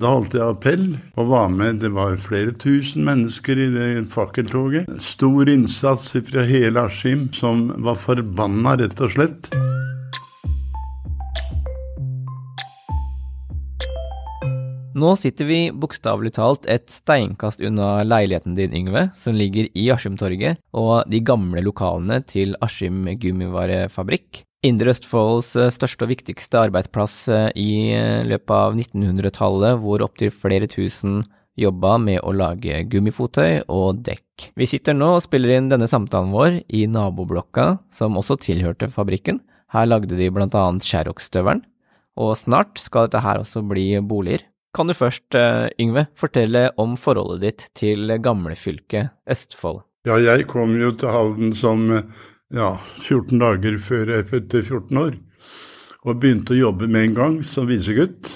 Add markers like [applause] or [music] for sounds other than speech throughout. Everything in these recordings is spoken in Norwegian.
Da holdt jeg appell og var med. Det var flere tusen mennesker i det fakkeltoget. Stor innsats fra hele Askim, som var forbanna, rett og slett. Nå sitter vi bokstavelig talt et steinkast unna leiligheten din, Yngve, som ligger i Askimtorget, og de gamle lokalene til Askim gummivarefabrikk. Indre Østfolds eh, største og viktigste arbeidsplass eh, i eh, løpet av 1900-tallet, hvor opptil flere tusen jobba med å lage gummifotøy og dekk. Vi sitter nå og spiller inn denne samtalen vår i naboblokka, som også tilhørte fabrikken. Her lagde de blant annet Sherrock-støvelen, og snart skal dette her også bli boliger. Kan du først, Yngve, fortelle om forholdet ditt til gamlefylket Østfold? Ja, jeg kom jo til Halden som ja, 14 dager før jeg fylte 14 år, og begynte å jobbe med en gang som visegutt.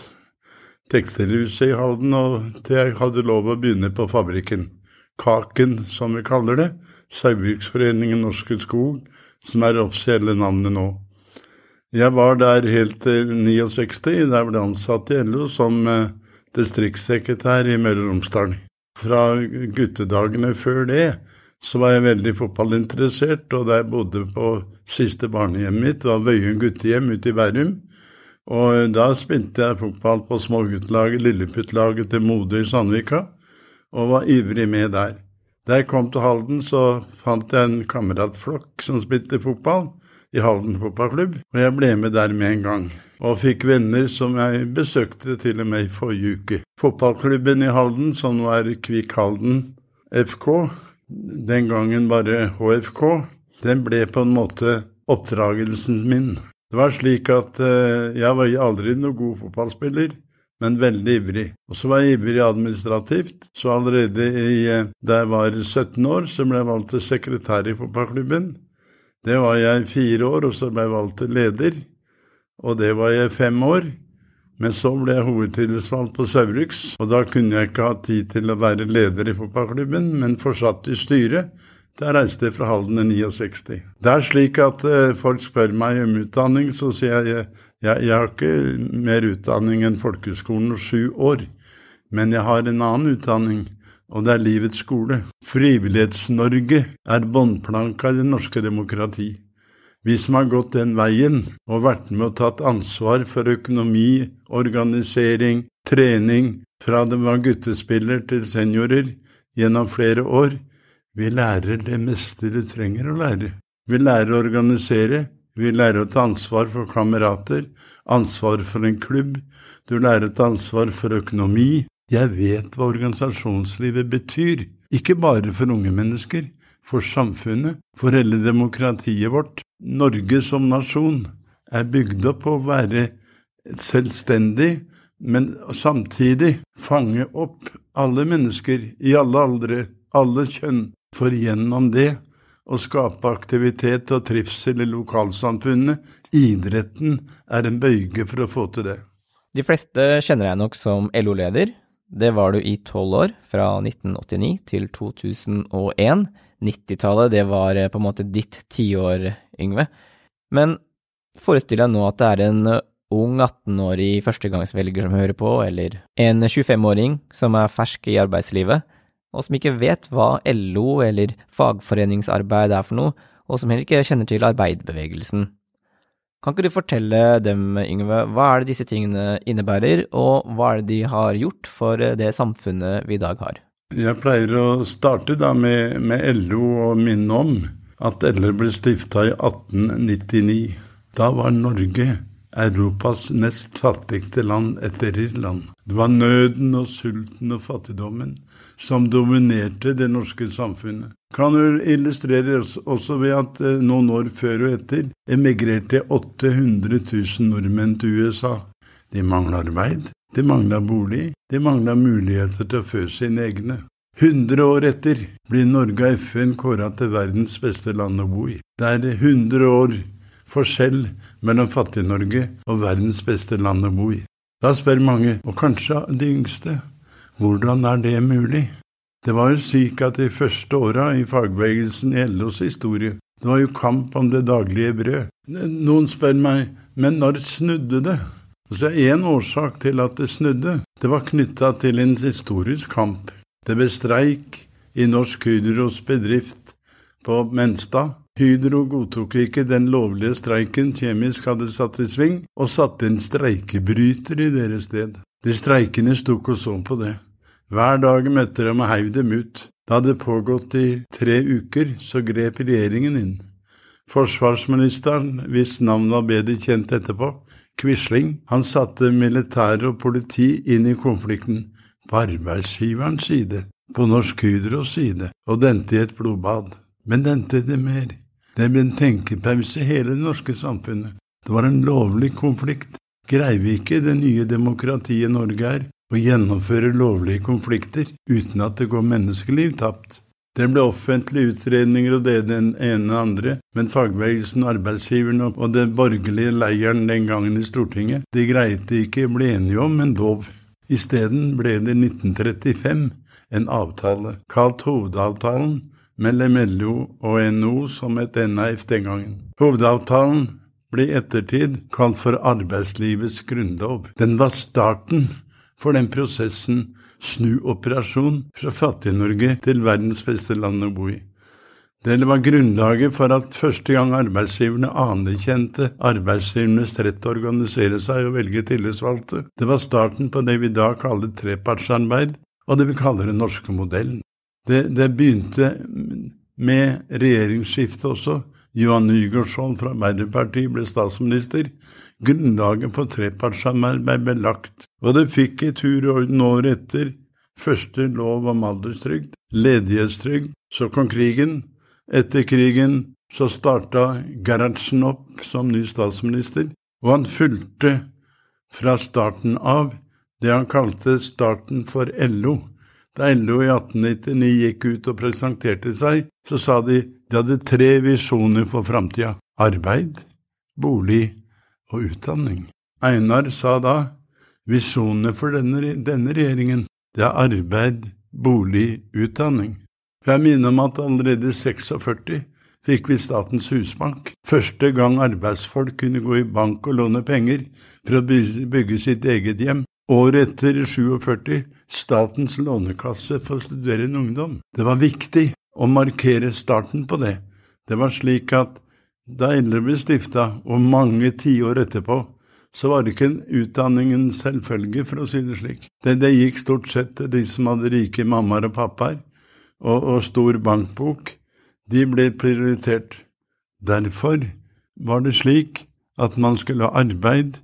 Tekstilhuset i Halden, og til jeg hadde lov å begynne på fabrikken. Kaken, som vi kaller det. Saugbruksforeningen Norske Skog, som er det offisielle navnet nå. Jeg var der helt til 69, ble jeg ansatt i LO som eh, distriktssekretær i Møre og Romsdal. Fra guttedagene før det så var jeg veldig fotballinteressert, og da jeg bodde på siste barnehjemmet mitt, var Vøyen guttehjem ute i Bærum. Og da spilte jeg fotball på småguttelaget, lilleputtlaget til Modø i Sandvika, og var ivrig med der. Da jeg kom til Halden, så fant jeg en kameratflokk som spilte fotball i Halden fotballklubb, og jeg ble med der med en gang. Og fikk venner som jeg besøkte til og med i forrige uke. Fotballklubben i Halden, som var Kvikk Halden FK, den gangen bare HFK, den ble på en måte oppdragelsen min. Det var slik at eh, jeg var aldri noen god fotballspiller, men veldig ivrig. Og så var jeg ivrig administrativt, så allerede i, eh, da jeg var 17 år, så ble jeg valgt til sekretær i fotballklubben. Det var jeg fire år, og så ble jeg valgt til leder, og det var jeg fem år. Men så ble jeg hovedtillitsvalgt på Saurbrugs, og da kunne jeg ikke ha tid til å være leder i fotballklubben, men fortsatt i styret. Da reiste jeg fra Halden i 69. Det er slik at uh, folk spør meg om utdanning, så sier jeg jeg, jeg har ikke mer utdanning enn folkehøgskolen og sju år, men jeg har en annen utdanning, og det er livets skole. Frivillighets-Norge er båndplanka i det norske demokrati. Vi som har gått den veien og vært med og tatt ansvar for økonomi, organisering, trening, fra det var guttespiller til seniorer gjennom flere år, vi lærer det meste du trenger å lære. Vi lærer å organisere, vi lærer å ta ansvar for kamerater, ansvar for en klubb, du lærer å ta ansvar for økonomi. Jeg vet hva organisasjonslivet betyr, ikke bare for unge mennesker, for samfunnet, for hele demokratiet vårt. Norge som nasjon er bygd opp på å være selvstendig, men samtidig fange opp alle mennesker i alle aldre, alle kjønn, for gjennom det å skape aktivitet og trivsel i lokalsamfunnet. Idretten er en bøyge for å få til det. De fleste kjenner jeg nok som LO-leder. Det var du i tolv år, fra 1989 til 2001. 90-tallet, det var eh, på en måte ditt tiår, Yngve. Men forestill deg nå at det er en eh, ung 18-årig førstegangsvelger som hører på, eller en 25-åring som er fersk i arbeidslivet, og som ikke vet hva LO eller fagforeningsarbeid er for noe, og som heller ikke kjenner til arbeiderbevegelsen. Kan ikke du fortelle dem, Yngve, hva er det disse tingene innebærer, og hva er det de har gjort for det samfunnet vi i dag har? Jeg pleier å starte da med, med LO og minne om at LO ble stifta i 1899. Da var Norge Europas nest fattigste land etter Irland. Det var nøden og sulten og fattigdommen som dominerte det norske samfunnet. Kan jo illustreres også ved at eh, noen år før og etter emigrerte 800 000 nordmenn til USA. De mangla arbeid, de mangla bolig, de mangla muligheter til å fø sine egne. 100 år etter blir Norge av FN kåra til verdens beste land å bo i. Det er 100 år forskjell mellom Fattig-Norge og verdens beste land å bo i. Da spør mange, og kanskje de yngste, hvordan er det mulig? Det var jo slik at de første åra i fagbevegelsen i LOs historie, det var jo kamp om det daglige brød. Noen spør meg, men når snudde det? Så En årsak til at det snudde, det var knytta til en historisk kamp. Det ble streik i Norsk Hydros bedrift på Menstad. Hydro godtok ikke den lovlige streiken Kjemisk hadde satt i sving, og satte en streikebryter i deres sted. De streikende sto og så på det. Hver dag møtte de og heiv dem ut. Da det pågått i tre uker, så grep regjeringen inn. Forsvarsministeren, hvis navn var bedre kjent etterpå, Quisling, han satte militære og politi inn i konflikten på arbeidsgiverens side, på Norsk Hydros side, og dente i et blodbad. Men dente det mer. Det ble en tenkepause i hele det norske samfunnet. Det var en lovlig konflikt. Greier vi ikke det nye demokratiet Norge er, å gjennomføre lovlige konflikter uten at det går menneskeliv tapt. Det ble offentlige utredninger og det den ene og andre, men fagbevegelsen, arbeidsgiverne og den borgerlige leiren den gangen i Stortinget, de greide ikke å bli enige om en lov. Isteden ble det 1935 en avtale, kalt Hovedavtalen, mellom LO og NO som et NAF den gangen. Hovedavtalen ble i ettertid kalt for arbeidslivets grunnlov. Den var starten for den prosessen snuoperasjon fra Fattig-Norge til verdens beste land å bo i. Det var grunnlaget for at første gang arbeidsgiverne anerkjente arbeidsgivernes rett til å organisere seg og velge tillitsvalgte. Det var starten på det vi da kaller trepartsarbeid, og det vi kaller den norske modellen. Det, det begynte med regjeringsskiftet også. Johan Nygaardsson fra Arbeiderpartiet ble statsminister. Grunnlaget for trepartssamarbeid ble lagt, og det fikk i tur og orden året etter første lov om alderstrygd, ledighetstrygd, så kom krigen. Etter krigen så starta Gerhardsen opp som ny statsminister, og han fulgte fra starten av det han kalte starten for LO. Da LO i 1899 gikk ut og presenterte seg, så sa de de hadde tre visjoner for framtida – arbeid, bolig og utdanning. Einar sa da visjonene for denne, denne regjeringen, det er arbeid, bolig, utdanning. Jeg minner om at allerede i 46 fikk vi Statens husbank, første gang arbeidsfolk kunne gå i bank og låne penger for å bygge sitt eget hjem. Året etter, i 47, Statens lånekasse for studerende ungdom. Det var viktig å markere starten på det. Det var slik at da Eldre ble stifta, og mange tiår etterpå, så var det ikke utdanningen selvfølge, for å si det slik. Det, det, gikk stort sett til de som hadde rike mammaer og pappaer, og, og stor bankbok. De ble prioritert. Derfor var det slik at man skulle ha arbeid,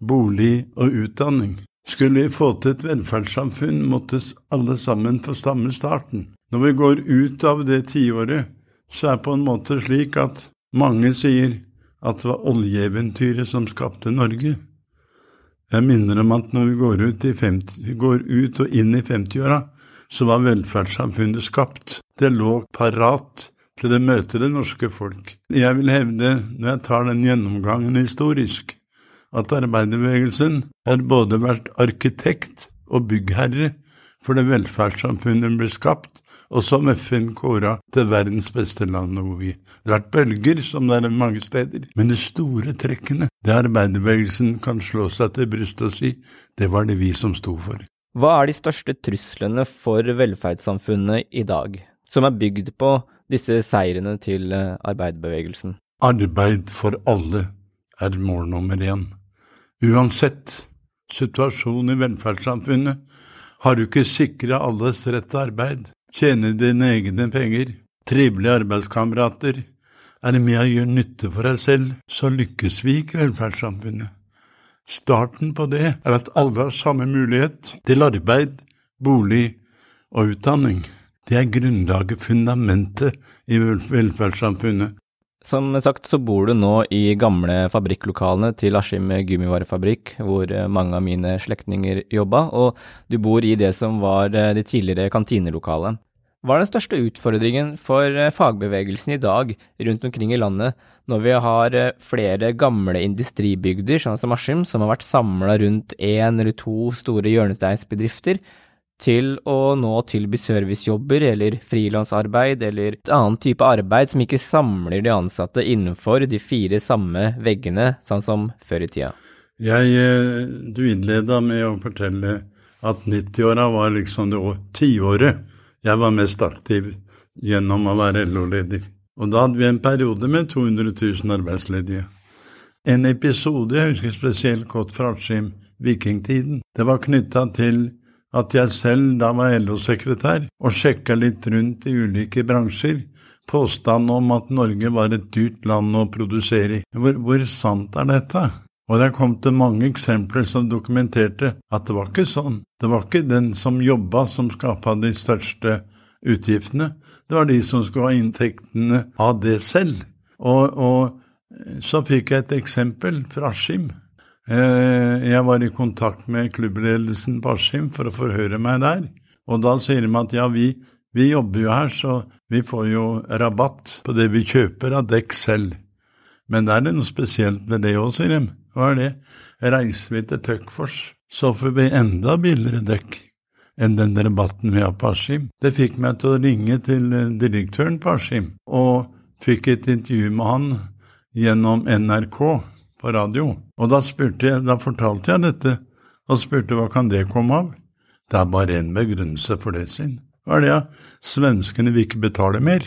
bolig og utdanning. Skulle vi få til et velferdssamfunn, måtte alle sammen få stamme starten. Når vi går ut av det tiåret, så er det på en måte slik at mange sier at det var oljeeventyret som skapte Norge. Jeg minner om at når vi går ut, 50, går ut og inn i 50-åra, så var velferdssamfunnet skapt. Det lå parat til å møte det norske folk. Jeg vil hevde, når jeg tar den gjennomgangen historisk, at arbeiderbevegelsen har både vært arkitekt og byggherre for det velferdssamfunnet ble skapt, og som FN kåra til verdens beste land å bo i. Det har vært bølger, som det er mange steder, men de store trekkene, det arbeiderbevegelsen kan slå seg til brystet og si, det var det vi som sto for. Hva er de største truslene for velferdssamfunnet i dag, som er bygd på disse seirene til eh, arbeiderbevegelsen? Arbeid for alle er mål nummer én. Uansett situasjon i velferdssamfunnet har du ikke sikra alles rett til arbeid, tjene dine egne penger, trivelige arbeidskamerater, er med å gjøre nytte for deg selv, så lykkes vi ikke i velferdssamfunnet. Starten på det er at alle har samme mulighet til arbeid, bolig og utdanning. Det er grunnlaget, fundamentet, i velferdssamfunnet. Som sagt så bor du nå i gamle fabrikklokalene til Askim gummivarefabrikk, hvor mange av mine slektninger jobba, og du bor i det som var det tidligere kantinelokalet. Hva er den største utfordringen for eh, fagbevegelsen i dag rundt omkring i landet, når vi har eh, flere gamle industribygder, sånn som Askim, som har vært samla rundt én eller to store hjørnesteinsbedrifter, til å nå tilby servicejobber eller frilansarbeid eller et annet type arbeid som ikke samler de ansatte innenfor de fire samme veggene, sånn som før i tida? Jeg, eh, du innleda med å fortelle at 90-åra var liksom det tiåret jeg var mest aktiv gjennom å være LO-leder. Og da hadde vi en periode med 200 000 arbeidsledige. En episode jeg husker spesielt godt fra Askim, vikingtiden, det var knytta til at jeg selv da var LO-sekretær og sjekka litt rundt i ulike bransjer, påstanden om at Norge var et dyrt land å produsere i. Hvor, hvor sant er dette? Og det kom til mange eksempler som dokumenterte at det var ikke sånn. Det var ikke den som jobba som skapa de største utgiftene, det var de som skulle ha inntektene av det selv. Og, og så fikk jeg et eksempel fra Askim. Eh, jeg var i kontakt med klubbledelsen på Askim for å forhøre meg der, og da sier de at ja, vi, vi jobber jo her, så vi får jo rabatt på det vi kjøper av dekk selv. Men er det noe spesielt med det òg, sier de. Hva er det? Reiser vi til Tøkfors, så får vi enda billigere dekk enn den rabatten vi har på Askim. Det fikk meg til å ringe til eh, direktøren på Askim, og fikk et intervju med han gjennom NRK på radio. Og da, jeg, da fortalte jeg dette, og spurte hva kan det komme av? Det er bare en begrunnelse for det sin. Hva er det, ja? Svenskene vil ikke betale mer.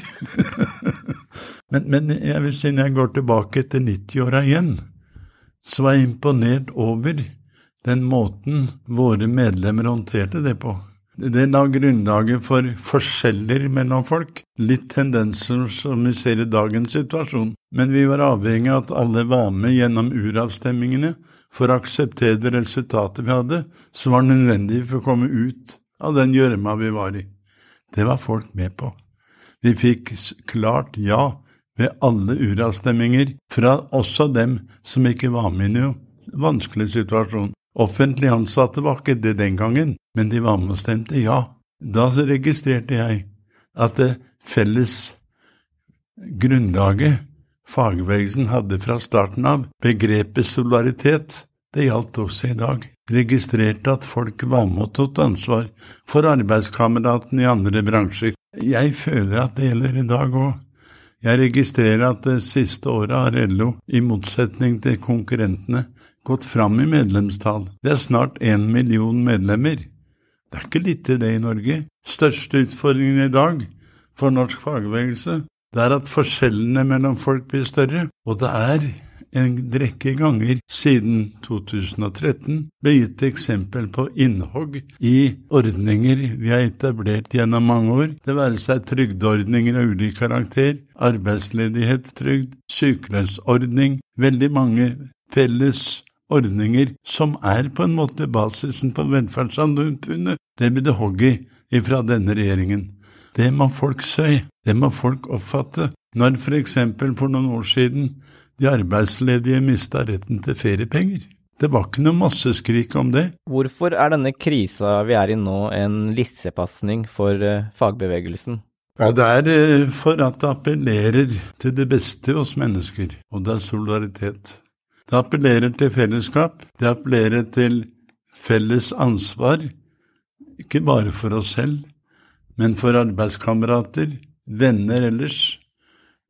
[laughs] men, men jeg vil si når jeg går tilbake til 90-åra igjen, så var jeg imponert over den måten våre medlemmer håndterte det på. Det la grunnlaget for forskjeller mellom folk, litt tendenser som vi ser i dagens situasjon, men vi var avhengig av at alle var med gjennom uravstemmingene for å akseptere det resultatet vi hadde, som var nødvendig for å komme ut av den gjørma vi var i. Det var folk med på. Vi fikk klart ja ved alle uravstemminger, fra også dem som ikke var med i noen vanskelig situasjon. Offentlig ansatte var ikke det den gangen, men de var med og stemte ja. Da registrerte jeg at det felles grunnlaget fagbevegelsen hadde fra starten av, begrepet solidaritet, det gjaldt også i dag. Registrerte at folk var med og tok ansvar for arbeidskameratene i andre bransjer. Jeg føler at det gjelder i dag òg. Jeg registrerer at det siste året har LO, i motsetning til konkurrentene, gått fram i medlemstall. Det er snart én million medlemmer. Det er ikke lite det i Norge. Største utfordringen i dag for norsk fagbevegelse, det er at forskjellene mellom folk blir større, og det er en rekke ganger siden 2013 ble gitt eksempel på innhogg i ordninger vi har etablert gjennom mange år, det være seg trygdeordninger av ulik karakter, arbeidsledighet, trygd, sykelønnsordning, veldig mange felles ordninger som er på en måte basisen på velferdssamfunnet. Det blir det hogg i ifra denne regjeringen. Det må folk si, det må folk oppfatte. Når for eksempel for noen år siden de arbeidsledige mista retten til feriepenger. Det var ikke noe masseskrik om det. Hvorfor er denne krisa vi er i nå en lissepasning for eh, fagbevegelsen? Ja, Det er eh, for at det appellerer til det beste hos mennesker, og det er solidaritet. Det appellerer til fellesskap, det appellerer til felles ansvar, ikke bare for oss selv, men for arbeidskamerater, venner ellers.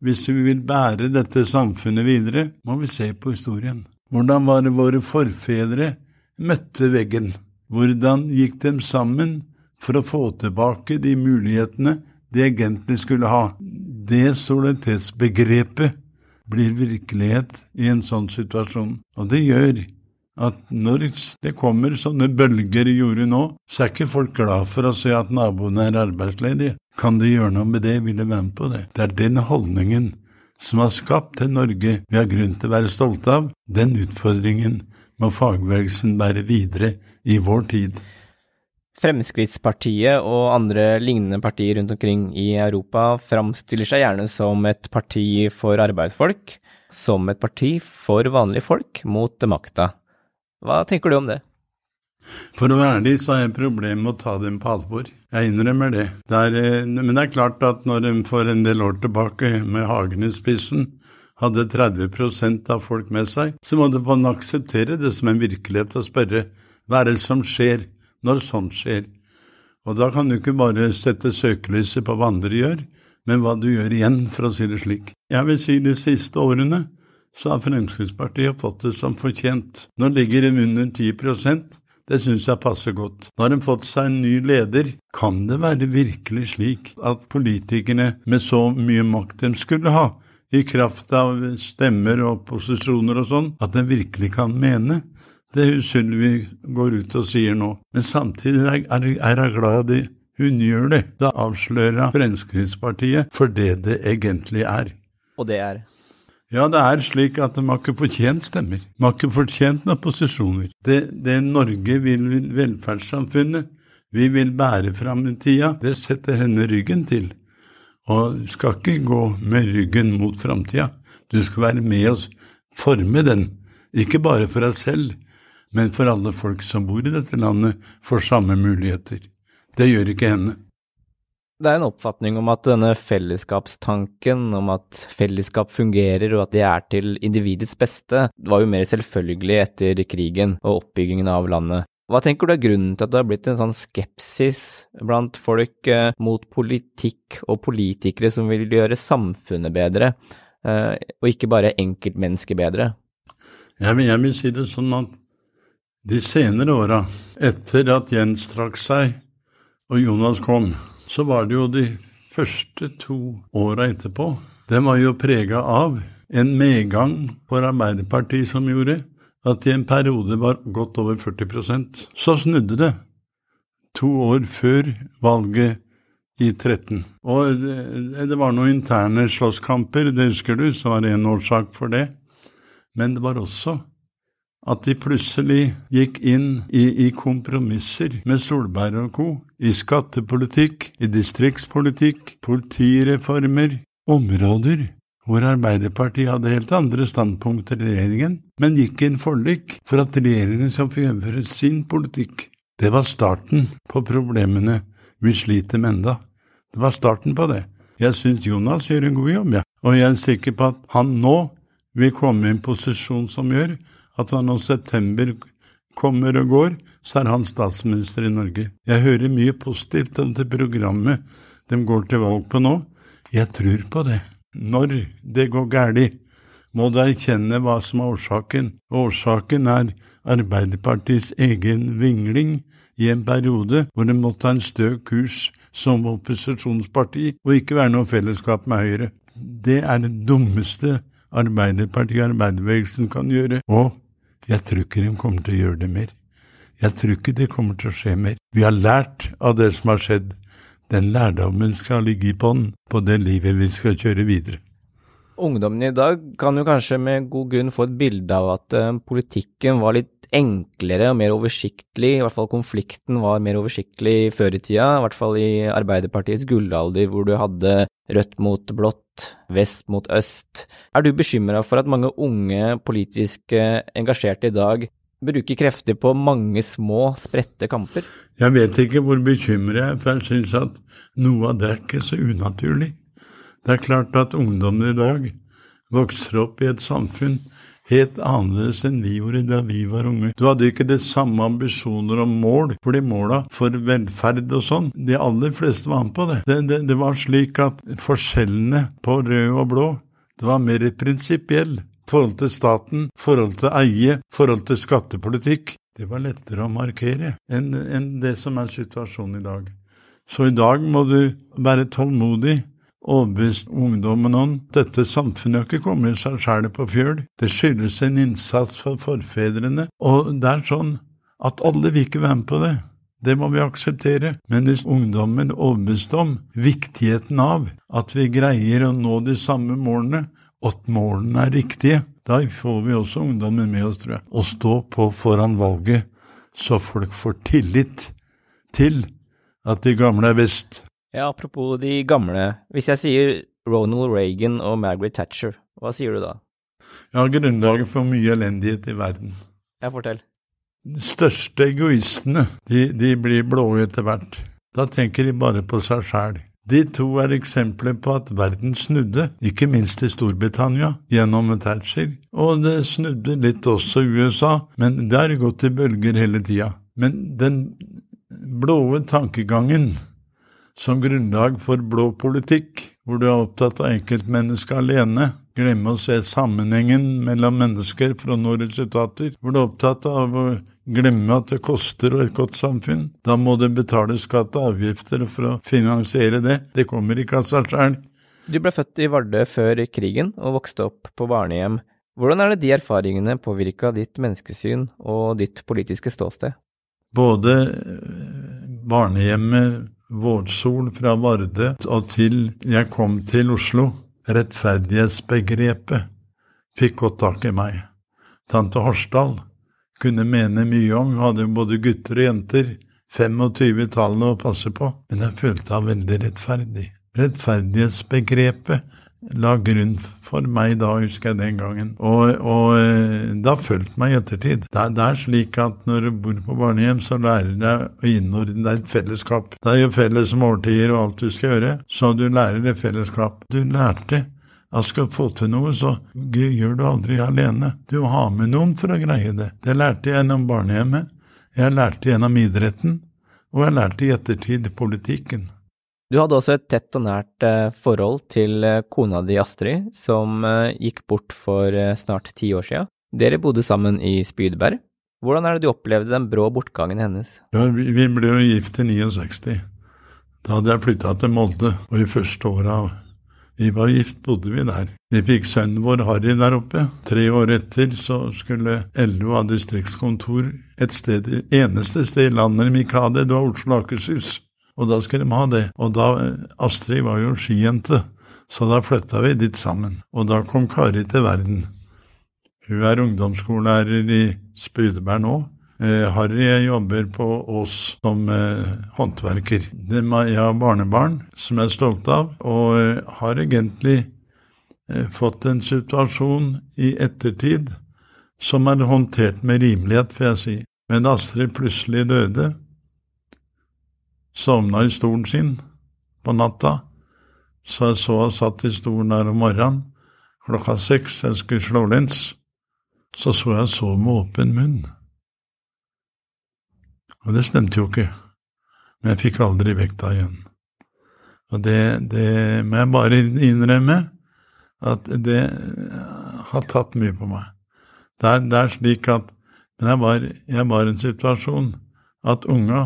Hvis vi vil bære dette samfunnet videre, må vi se på historien. Hvordan var det våre forfedre møtte veggen? Hvordan gikk dem sammen for å få tilbake de mulighetene de egentlig skulle ha? Det solidaritetsbegrepet blir virkelighet i en sånn situasjon. Og det gjør at når det kommer sånne bølger i jordet nå, så er ikke folk glad for å se at naboene er arbeidsledige. Kan de gjøre noe med det, vil de være med på det. Det er den holdningen som har skapt det Norge vi har grunn til å være stolte av. Den utfordringen må fagbevegelsen bære videre i vår tid. Fremskrittspartiet og andre lignende partier rundt omkring i Europa framstiller seg gjerne som et parti for arbeidsfolk, som et parti for vanlige folk mot makta. Hva tenker du om det? For å være ærlig så er jeg problemer med å ta dem på alvor. Jeg innrømmer det. det er, eh, men det er klart at når en for en del år tilbake, med Hagen i spissen, hadde 30% av folk med seg, så må man akseptere det som en virkelighet og spørre hva er det som skjer når sånt skjer? Og da kan du ikke bare sette søkelyset på hva andre gjør, men hva du gjør igjen, for å si det slik. Jeg vil si de siste årene så har Fremskrittspartiet fått det som fortjent. Nå ligger de under 10% det syns jeg passer godt. Nå har de fått seg en ny leder. Kan det være virkelig slik at politikerne med så mye makt de skulle ha, i kraft av stemmer og posisjoner og sånn, at de virkelig kan mene det hun Sylvi går ut og sier nå. Men samtidig er, er, er jeg glad i hun gjør det. Da avslører hun Fremskrittspartiet for det det egentlig er. Og det er? Ja, det er slik at de har ikke fortjent stemmer. De har ikke fortjent noen posisjoner. Det, det Norge vil, velferdssamfunnet vi vil bære fram i tida, det setter henne ryggen til. Og skal ikke gå med ryggen mot framtida. Du skal være med og forme den, ikke bare for deg selv, men for alle folk som bor i dette landet, får samme muligheter. Det gjør ikke henne. Det er en oppfatning om at denne fellesskapstanken, om at fellesskap fungerer og at det er til individets beste, var jo mer selvfølgelig etter krigen og oppbyggingen av landet. Hva tenker du er grunnen til at det har blitt en sånn skepsis blant folk eh, mot politikk og politikere som vil gjøre samfunnet bedre, eh, og ikke bare enkeltmennesket bedre? Jeg vil, jeg vil si det sånn at de senere åra, etter at Jens trakk seg og Jonas kom, så var det jo de første to åra etterpå. Den var jo prega av en medgang for Arbeiderpartiet som gjorde at i en periode var godt over 40% Så snudde det to år før valget i 13. Og det var noen interne slåsskamper, det husker du, som var en årsak for det. Men det var også at de plutselig gikk inn i, i, kompromisser med Solberg og co. i skattepolitikk, i distriktspolitikk, politireformer, områder hvor Arbeiderpartiet hadde helt andre standpunkter i regjeringen, men gikk i en forlik for at regjeringen skal få gjennomføre sin politikk. Det var starten på problemene vi sliter med enda. Det var starten på det. Jeg syns Jonas gjør en god jobb, ja. og jeg er sikker på at han nå vil komme i en posisjon som gjør at han når september kommer og går, så er han statsminister i Norge. Jeg hører mye positivt om det programmet de går til valg på nå. Jeg tror på det. Når det går galt, må du erkjenne hva som er årsaken. Årsaken er Arbeiderpartiets egen vingling i en periode hvor de måtte ha en stø kurs som opposisjonsparti og ikke være noe fellesskap med Høyre. Det er det dummeste Arbeiderpartiet og arbeiderbevegelsen kan gjøre, og jeg tror ikke de kommer til å gjøre det mer. Jeg tror ikke det kommer til å skje mer. Vi har lært av det som har skjedd. Den lærdommen skal ligge i bånn på det livet vi skal kjøre videre. Ungdommen i dag kan jo kanskje med god grunn få et bilde av at uh, politikken var litt enklere og mer oversiktlig, i hvert fall konflikten var mer oversiktlig før i tida, i hvert fall i Arbeiderpartiets gullalder, hvor du hadde rødt mot blått, vest mot øst. Er du bekymra for at mange unge politisk engasjerte i dag bruker krefter på mange små, spredte kamper? Jeg vet ikke hvor bekymret jeg er, for jeg syns at noe av det er ikke så unaturlig. Det er klart at ungdommen i dag vokser opp i et samfunn helt annerledes enn vi gjorde da vi var unge. Du hadde ikke det samme ambisjoner om mål, fordi måla for velferd og sånn, de aller fleste var med på det. Det, det. det, var slik at forskjellene på rød og blå, det var mer prinsipiell forhold til staten, forhold til eie, forhold til skattepolitikk. Det var lettere å markere enn, enn det som er situasjonen i dag. Så i dag må du være tålmodig, overbevist ungdommen om dette samfunnet har ikke kommet seg sjæl på fjøl. Det skyldes en innsats for forfedrene, og det er sånn at alle vil ikke være med på det. Det må vi akseptere, men hvis ungdommen er overbevist om viktigheten av at vi greier å nå de samme målene, og at målene er riktige, da får vi også ungdommen med oss, tror jeg. Å stå på foran valget så folk får tillit til at de gamle er best. Ja, apropos de gamle. Hvis jeg sier Ronald Reagan og Margaret Thatcher, hva sier du da? Ja, grunnlaget for mye elendighet i verden. Ja, fortell. De største egoistene, de, de blir blå etter hvert. Da tenker de bare på seg sjæl. De to er eksempler på at verden snudde, ikke minst i Storbritannia, gjennom Thatcher, og det snudde litt også i USA, men det har gått i bølger hele tida. Men den blåe tankegangen som grunnlag for blå politikk, hvor du er opptatt av enkeltmennesket alene, glemme å se sammenhengen mellom mennesker for å nå resultater, hvor du er opptatt av å glemme at det koster et godt samfunn. Da må du betale skatt og avgifter for å finansiere det. Det kommer ikke av seg sjøl. Du ble født i Vardø før krigen og vokste opp på barnehjem. Hvordan er det de erfaringene påvirka ditt menneskesyn og ditt politiske ståsted? Både barnehjemmet Vårsol fra Vardø og til jeg kom til Oslo, rettferdighetsbegrepet fikk godt tak i meg. Tante Horsdal kunne mene mye om. Hun hadde både gutter og jenter, 25-tallet å passe på, men jeg følte henne veldig rettferdig. Rettferdighetsbegrepet la grunn for meg da, husker jeg den gangen, og, og eh, det har fulgt meg i ettertid. Det er, det er, slik at når du bor på barnehjem, så lærer du å innordne deg et fellesskap. Det er jo felles måltider og alt du skal gjøre, så du lærer det fellesskap. Du lærte at skal få til noe, så gjør du aldri alene. Du må ha med noen for å greie det. Det lærte jeg gjennom barnehjemmet, jeg lærte gjennom idretten, og jeg lærte i ettertid politikken. Du hadde også et tett og nært eh, forhold til eh, kona di Astrid, som eh, gikk bort for snart ti år sia. Dere bodde sammen i Spydberg. Hvordan er det du opplevde den brå bortgangen hennes? Ja, vi ble jo gift i 69. Da hadde jeg flytta til Molde, og i første året vi var gift, bodde vi der. Vi fikk sønnen vår Harry der oppe. Tre år etter så skulle LO ha distriktskontor et sted, eneste sted i landet de ikke hadde, det var Oslo Akershus. Og da skulle de ha det. Og da Astrid var jo skijente, så da flytta vi dit sammen. Og da kom Kari til verden. Hun er ungdomsskolelærer i Spydeberg nå. Eh, Harry jobber på Ås som eh, håndverker. Jeg har barnebarn som jeg er stolt av, og eh, har egentlig eh, fått en situasjon i ettertid som er håndtert med rimelighet, får jeg si. Men Astrid plutselig døde, sovna i stolen sin på natta, så jeg så hun satt i stolen der om morgenen klokka seks, jeg skulle slå lens, så så jeg så med åpen munn. Og det stemte jo ikke. Men jeg fikk aldri vekta igjen. Og det, det må jeg bare innrømme, at det har tatt mye på meg. Det er, det er slik at Men jeg var, jeg var i en situasjon at unga,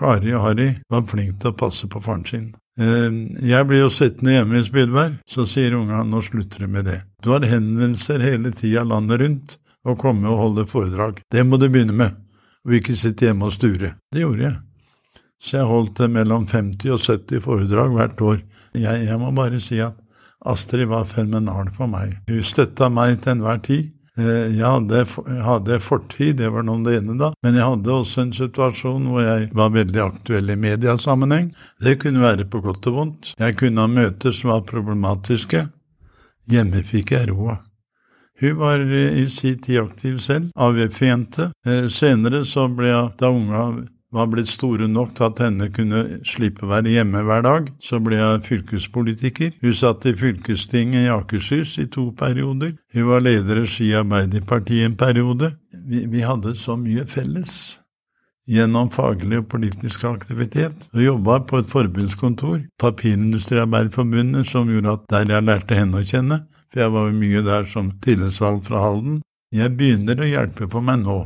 Kari og Harry, var flinke til å passe på faren sin. Eh, jeg blir jo sittende hjemme i Spydberg, så sier unga nå slutter du med det. Du har henvendelser hele tida landet rundt og komme og holde foredrag. Det må du begynne med og ikke sitte hjemme og sture. Det gjorde jeg. Så jeg holdt mellom 50 og 70 foredrag hvert år. Jeg, jeg må bare si at Astrid var fenomenal for meg. Hun støtta meg til enhver tid. Eh, jeg hadde, hadde, fortid, det var noe det ene da, men jeg hadde også en situasjon hvor jeg var veldig aktuell i mediasammenheng. Det kunne være på godt og vondt. Jeg kunne ha møter som var problematiske. Hjemme fikk jeg roa. Hun var i sin tid aktiv selv, AUF-jente. Senere så ble hun, da unga var blitt store nok til at henne kunne slippe å være hjemme hver dag, så ble jeg fylkespolitiker. Hun satt i fylkestinget i Akershus i to perioder. Hun var leder i Ski Arbeiderparti en periode. Vi, vi, hadde så mye felles gjennom faglig og politisk aktivitet. Og jobba på et forbundskontor, Papirindustriarbeiderforbundet, som gjorde at der jeg lærte henne å kjenne, for jeg var jo mye der som tillitsvalgt fra Halden. Jeg begynner å hjelpe på meg nå.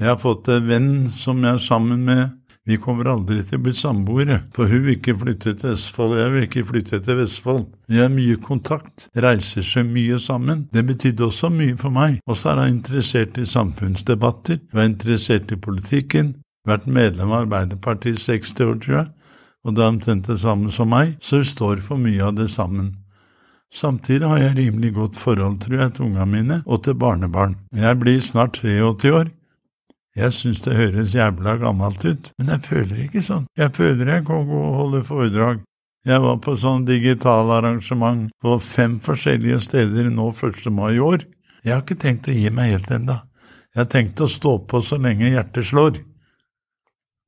Jeg har fått en venn som jeg er sammen med. Vi kommer aldri til å bli samboere, for hun vil ikke flytte til Østfold, og jeg vil ikke flytte til Vestfold. Vi har mye kontakt, reiser så mye sammen. Det betydde også mye for meg. Og så er hun interessert i samfunnsdebatter, hun er interessert i politikken, vært medlem av Arbeiderpartiet i 60 år, tror jeg, og det er omtrent det samme som meg, så hun står for mye av det sammen. Samtidig har jeg rimelig godt forhold, tror jeg, til ungene mine og til barnebarn. Jeg blir snart 83 år. Jeg syns det høres jævla gammelt ut, men jeg føler ikke sånn. Jeg føler jeg kan gå og holde foredrag. Jeg var på sånn digitalarrangement på fem forskjellige steder nå 1. mai i år. Jeg har ikke tenkt å gi meg helt ennå. Jeg har tenkt å stå på så lenge hjertet slår.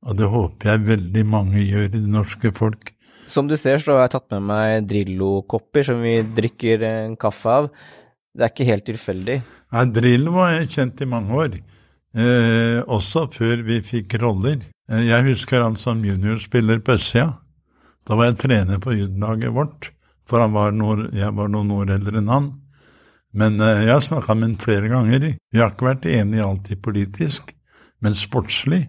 Og det håper jeg veldig mange gjør i det norske folk. Som du ser, så har jeg tatt med meg Drillo-kopper som vi drikker en kaffe av. Det er ikke helt tilfeldig. Nei, Drillo har jeg kjent i mange år eh, også før vi fikk roller. Eh, jeg husker han som juniorspiller på østsida. Da var jeg trener på juniorlaget vårt, for var nord, jeg var noen år eldre enn han. Men eh, jeg har snakka med ham flere ganger. Vi har ikke vært enige alltid politisk, men sportslig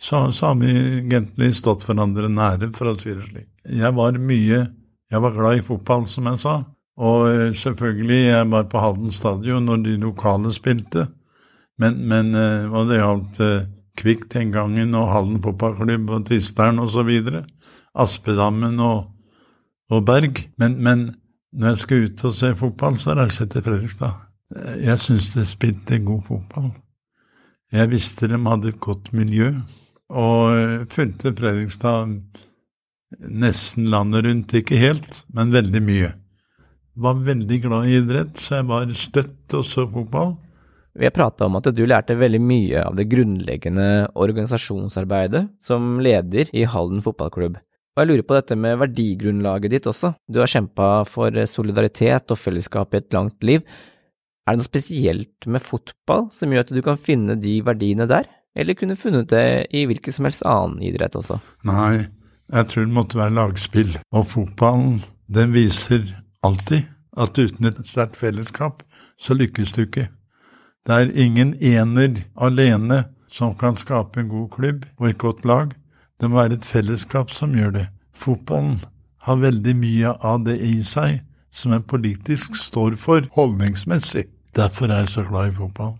så, så har vi egentlig stått hverandre nære, for å si det slik. Jeg var mye Jeg var glad i fotball, som jeg sa. Og eh, selvfølgelig, jeg var på Halden stadion når de lokale spilte. Men, men uh, hva det gjaldt uh, Kvikk den gangen og Hallen fotballklubb og Tisteren osv., Aspedammen og, og Berg men, men, når jeg skal ut og se fotball, så reiser jeg til Fredrikstad. Eh, jeg syns det spilte god fotball. Jeg visste de hadde et godt miljø, og fulgte Fredrikstad nesten landet rundt, ikke helt, men veldig mye. Var veldig glad i idrett, så jeg var støtt og så fotball. Vi har prata om at du lærte veldig mye av det grunnleggende organisasjonsarbeidet som leder i Halden fotballklubb. Og jeg lurer på dette med verdigrunnlaget ditt også. Du har kjempa for solidaritet og fellesskap i et langt liv. Er det noe spesielt med fotball som gjør at du kan finne de verdiene der, eller kunne funnet det i hvilken som helst annen idrett også? Nei, jeg tror det måtte være lagspill. Og fotballen, den viser alltid at uten et sterkt fellesskap, så lykkes du ikke. Det er ingen ener alene som kan skape en god klubb og et godt lag. Det må være et fellesskap som gjør det. Fotballen har veldig mye av det i seg som en politisk står for holdningsmessig. Derfor er jeg så glad i fotballen.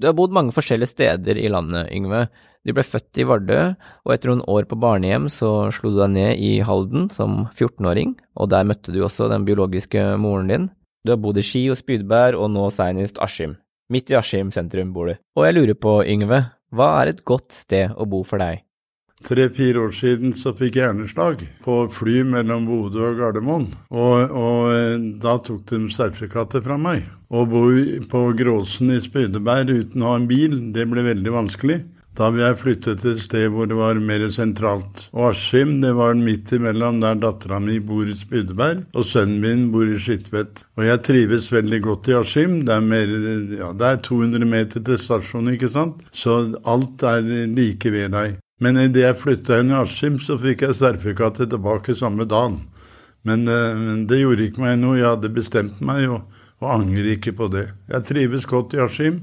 Du har bodd mange forskjellige steder i landet, Yngve. Du ble født i Vardø, og etter noen år på barnehjem så slo du deg ned i Halden som 14-åring, og der møtte du også den biologiske moren din. Du har bodd i Ski og Spydberg, og nå senest Askim. Midt i Askim sentrum bor du. Og jeg lurer på, Yngve, hva er et godt sted å bo for deg? Tre-fire år siden så fikk jeg hjerneslag på fly mellom Bodø og Gardermoen. Og, og eh, da tok de sertifikatet fra meg. Å bo på Gråsen i Spydeberg uten å ha en bil, det ble veldig vanskelig. Da jeg flyttet til et sted hvor det var mer sentralt. Og Askim det var midt imellom der dattera mi bor i Spydeberg, og sønnen min bor i Skitvet. Og jeg trives veldig godt i Askim. Det ja, det er 200 meter til stasjonen, ikke sant? Så alt er like ved deg. Men idet jeg flytta inn i Askim, så fikk jeg serfekatte tilbake samme dagen. Men, eh, men, det gjorde ikke meg noe. Jeg hadde bestemt meg, og, og angrer ikke på det. Jeg trives godt i Askim.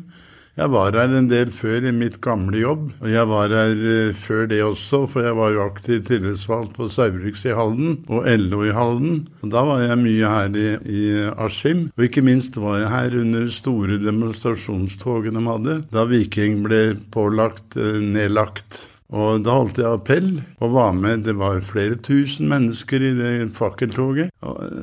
Jeg var her en del før i mitt gamle jobb, og jeg var her uh, før det også, for jeg var jo aktiv tillitsvalgt på Saugbrugs i Halden og LO i Halden. Og Da var jeg mye her i, i Askim, og ikke minst var jeg her under store demonstrasjonstogene de hadde, da Viking ble pålagt uh, nedlagt. Og da holdt jeg appell og var med. Det var flere tusen mennesker i det fakkeltoget.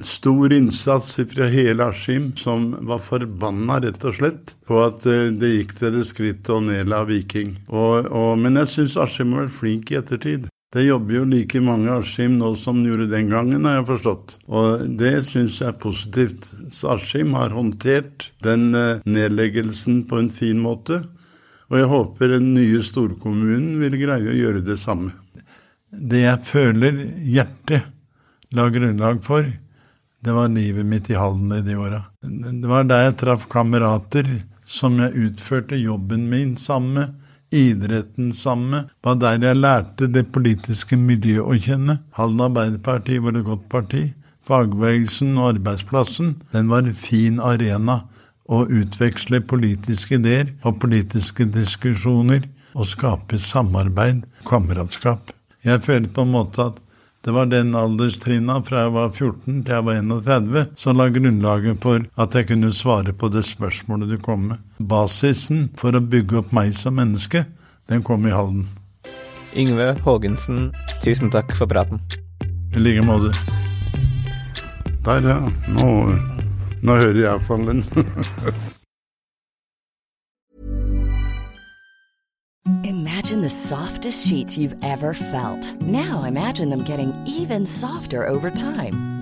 Stor innsats fra hele Askim, som var forbanna, rett og slett, på at eh, det gikk til det skrittet å nedla Viking. Og, og, men jeg syns Askim var flink i ettertid. Det jobber jo like mange Askim nå som det gjorde den gangen, har jeg forstått. Og det syns jeg er positivt. Så Askim har håndtert den eh, nedleggelsen på en fin måte. Og jeg håper den nye storkommunen vil greie å gjøre det samme. Det jeg føler hjertet la grunnlag for, det var livet mitt i Halden i de åra. Det var der jeg traff kamerater som jeg utførte jobben min sammen med, idretten sammen med. Det var der jeg lærte det politiske miljøet å kjenne. Halden Arbeiderparti var et godt parti. Fagbevegelsen og arbeidsplassen, den var en fin arena å utveksle politiske ideer og politiske diskusjoner og skape samarbeid, kameratskap. Jeg føler på en måte at det var den alderstrinna fra jeg var 14 til jeg var 31 som la grunnlaget for at jeg kunne svare på det spørsmålet du kom med. Basisen for å bygge opp meg som menneske, den kom i Halden. Yngve Haagensen, tusen takk for praten. I like måte. Der, ja. Nå, nå hører jeg iallfall den. Imagine the softest sheets you've ever felt. Now imagine them getting even softer over time.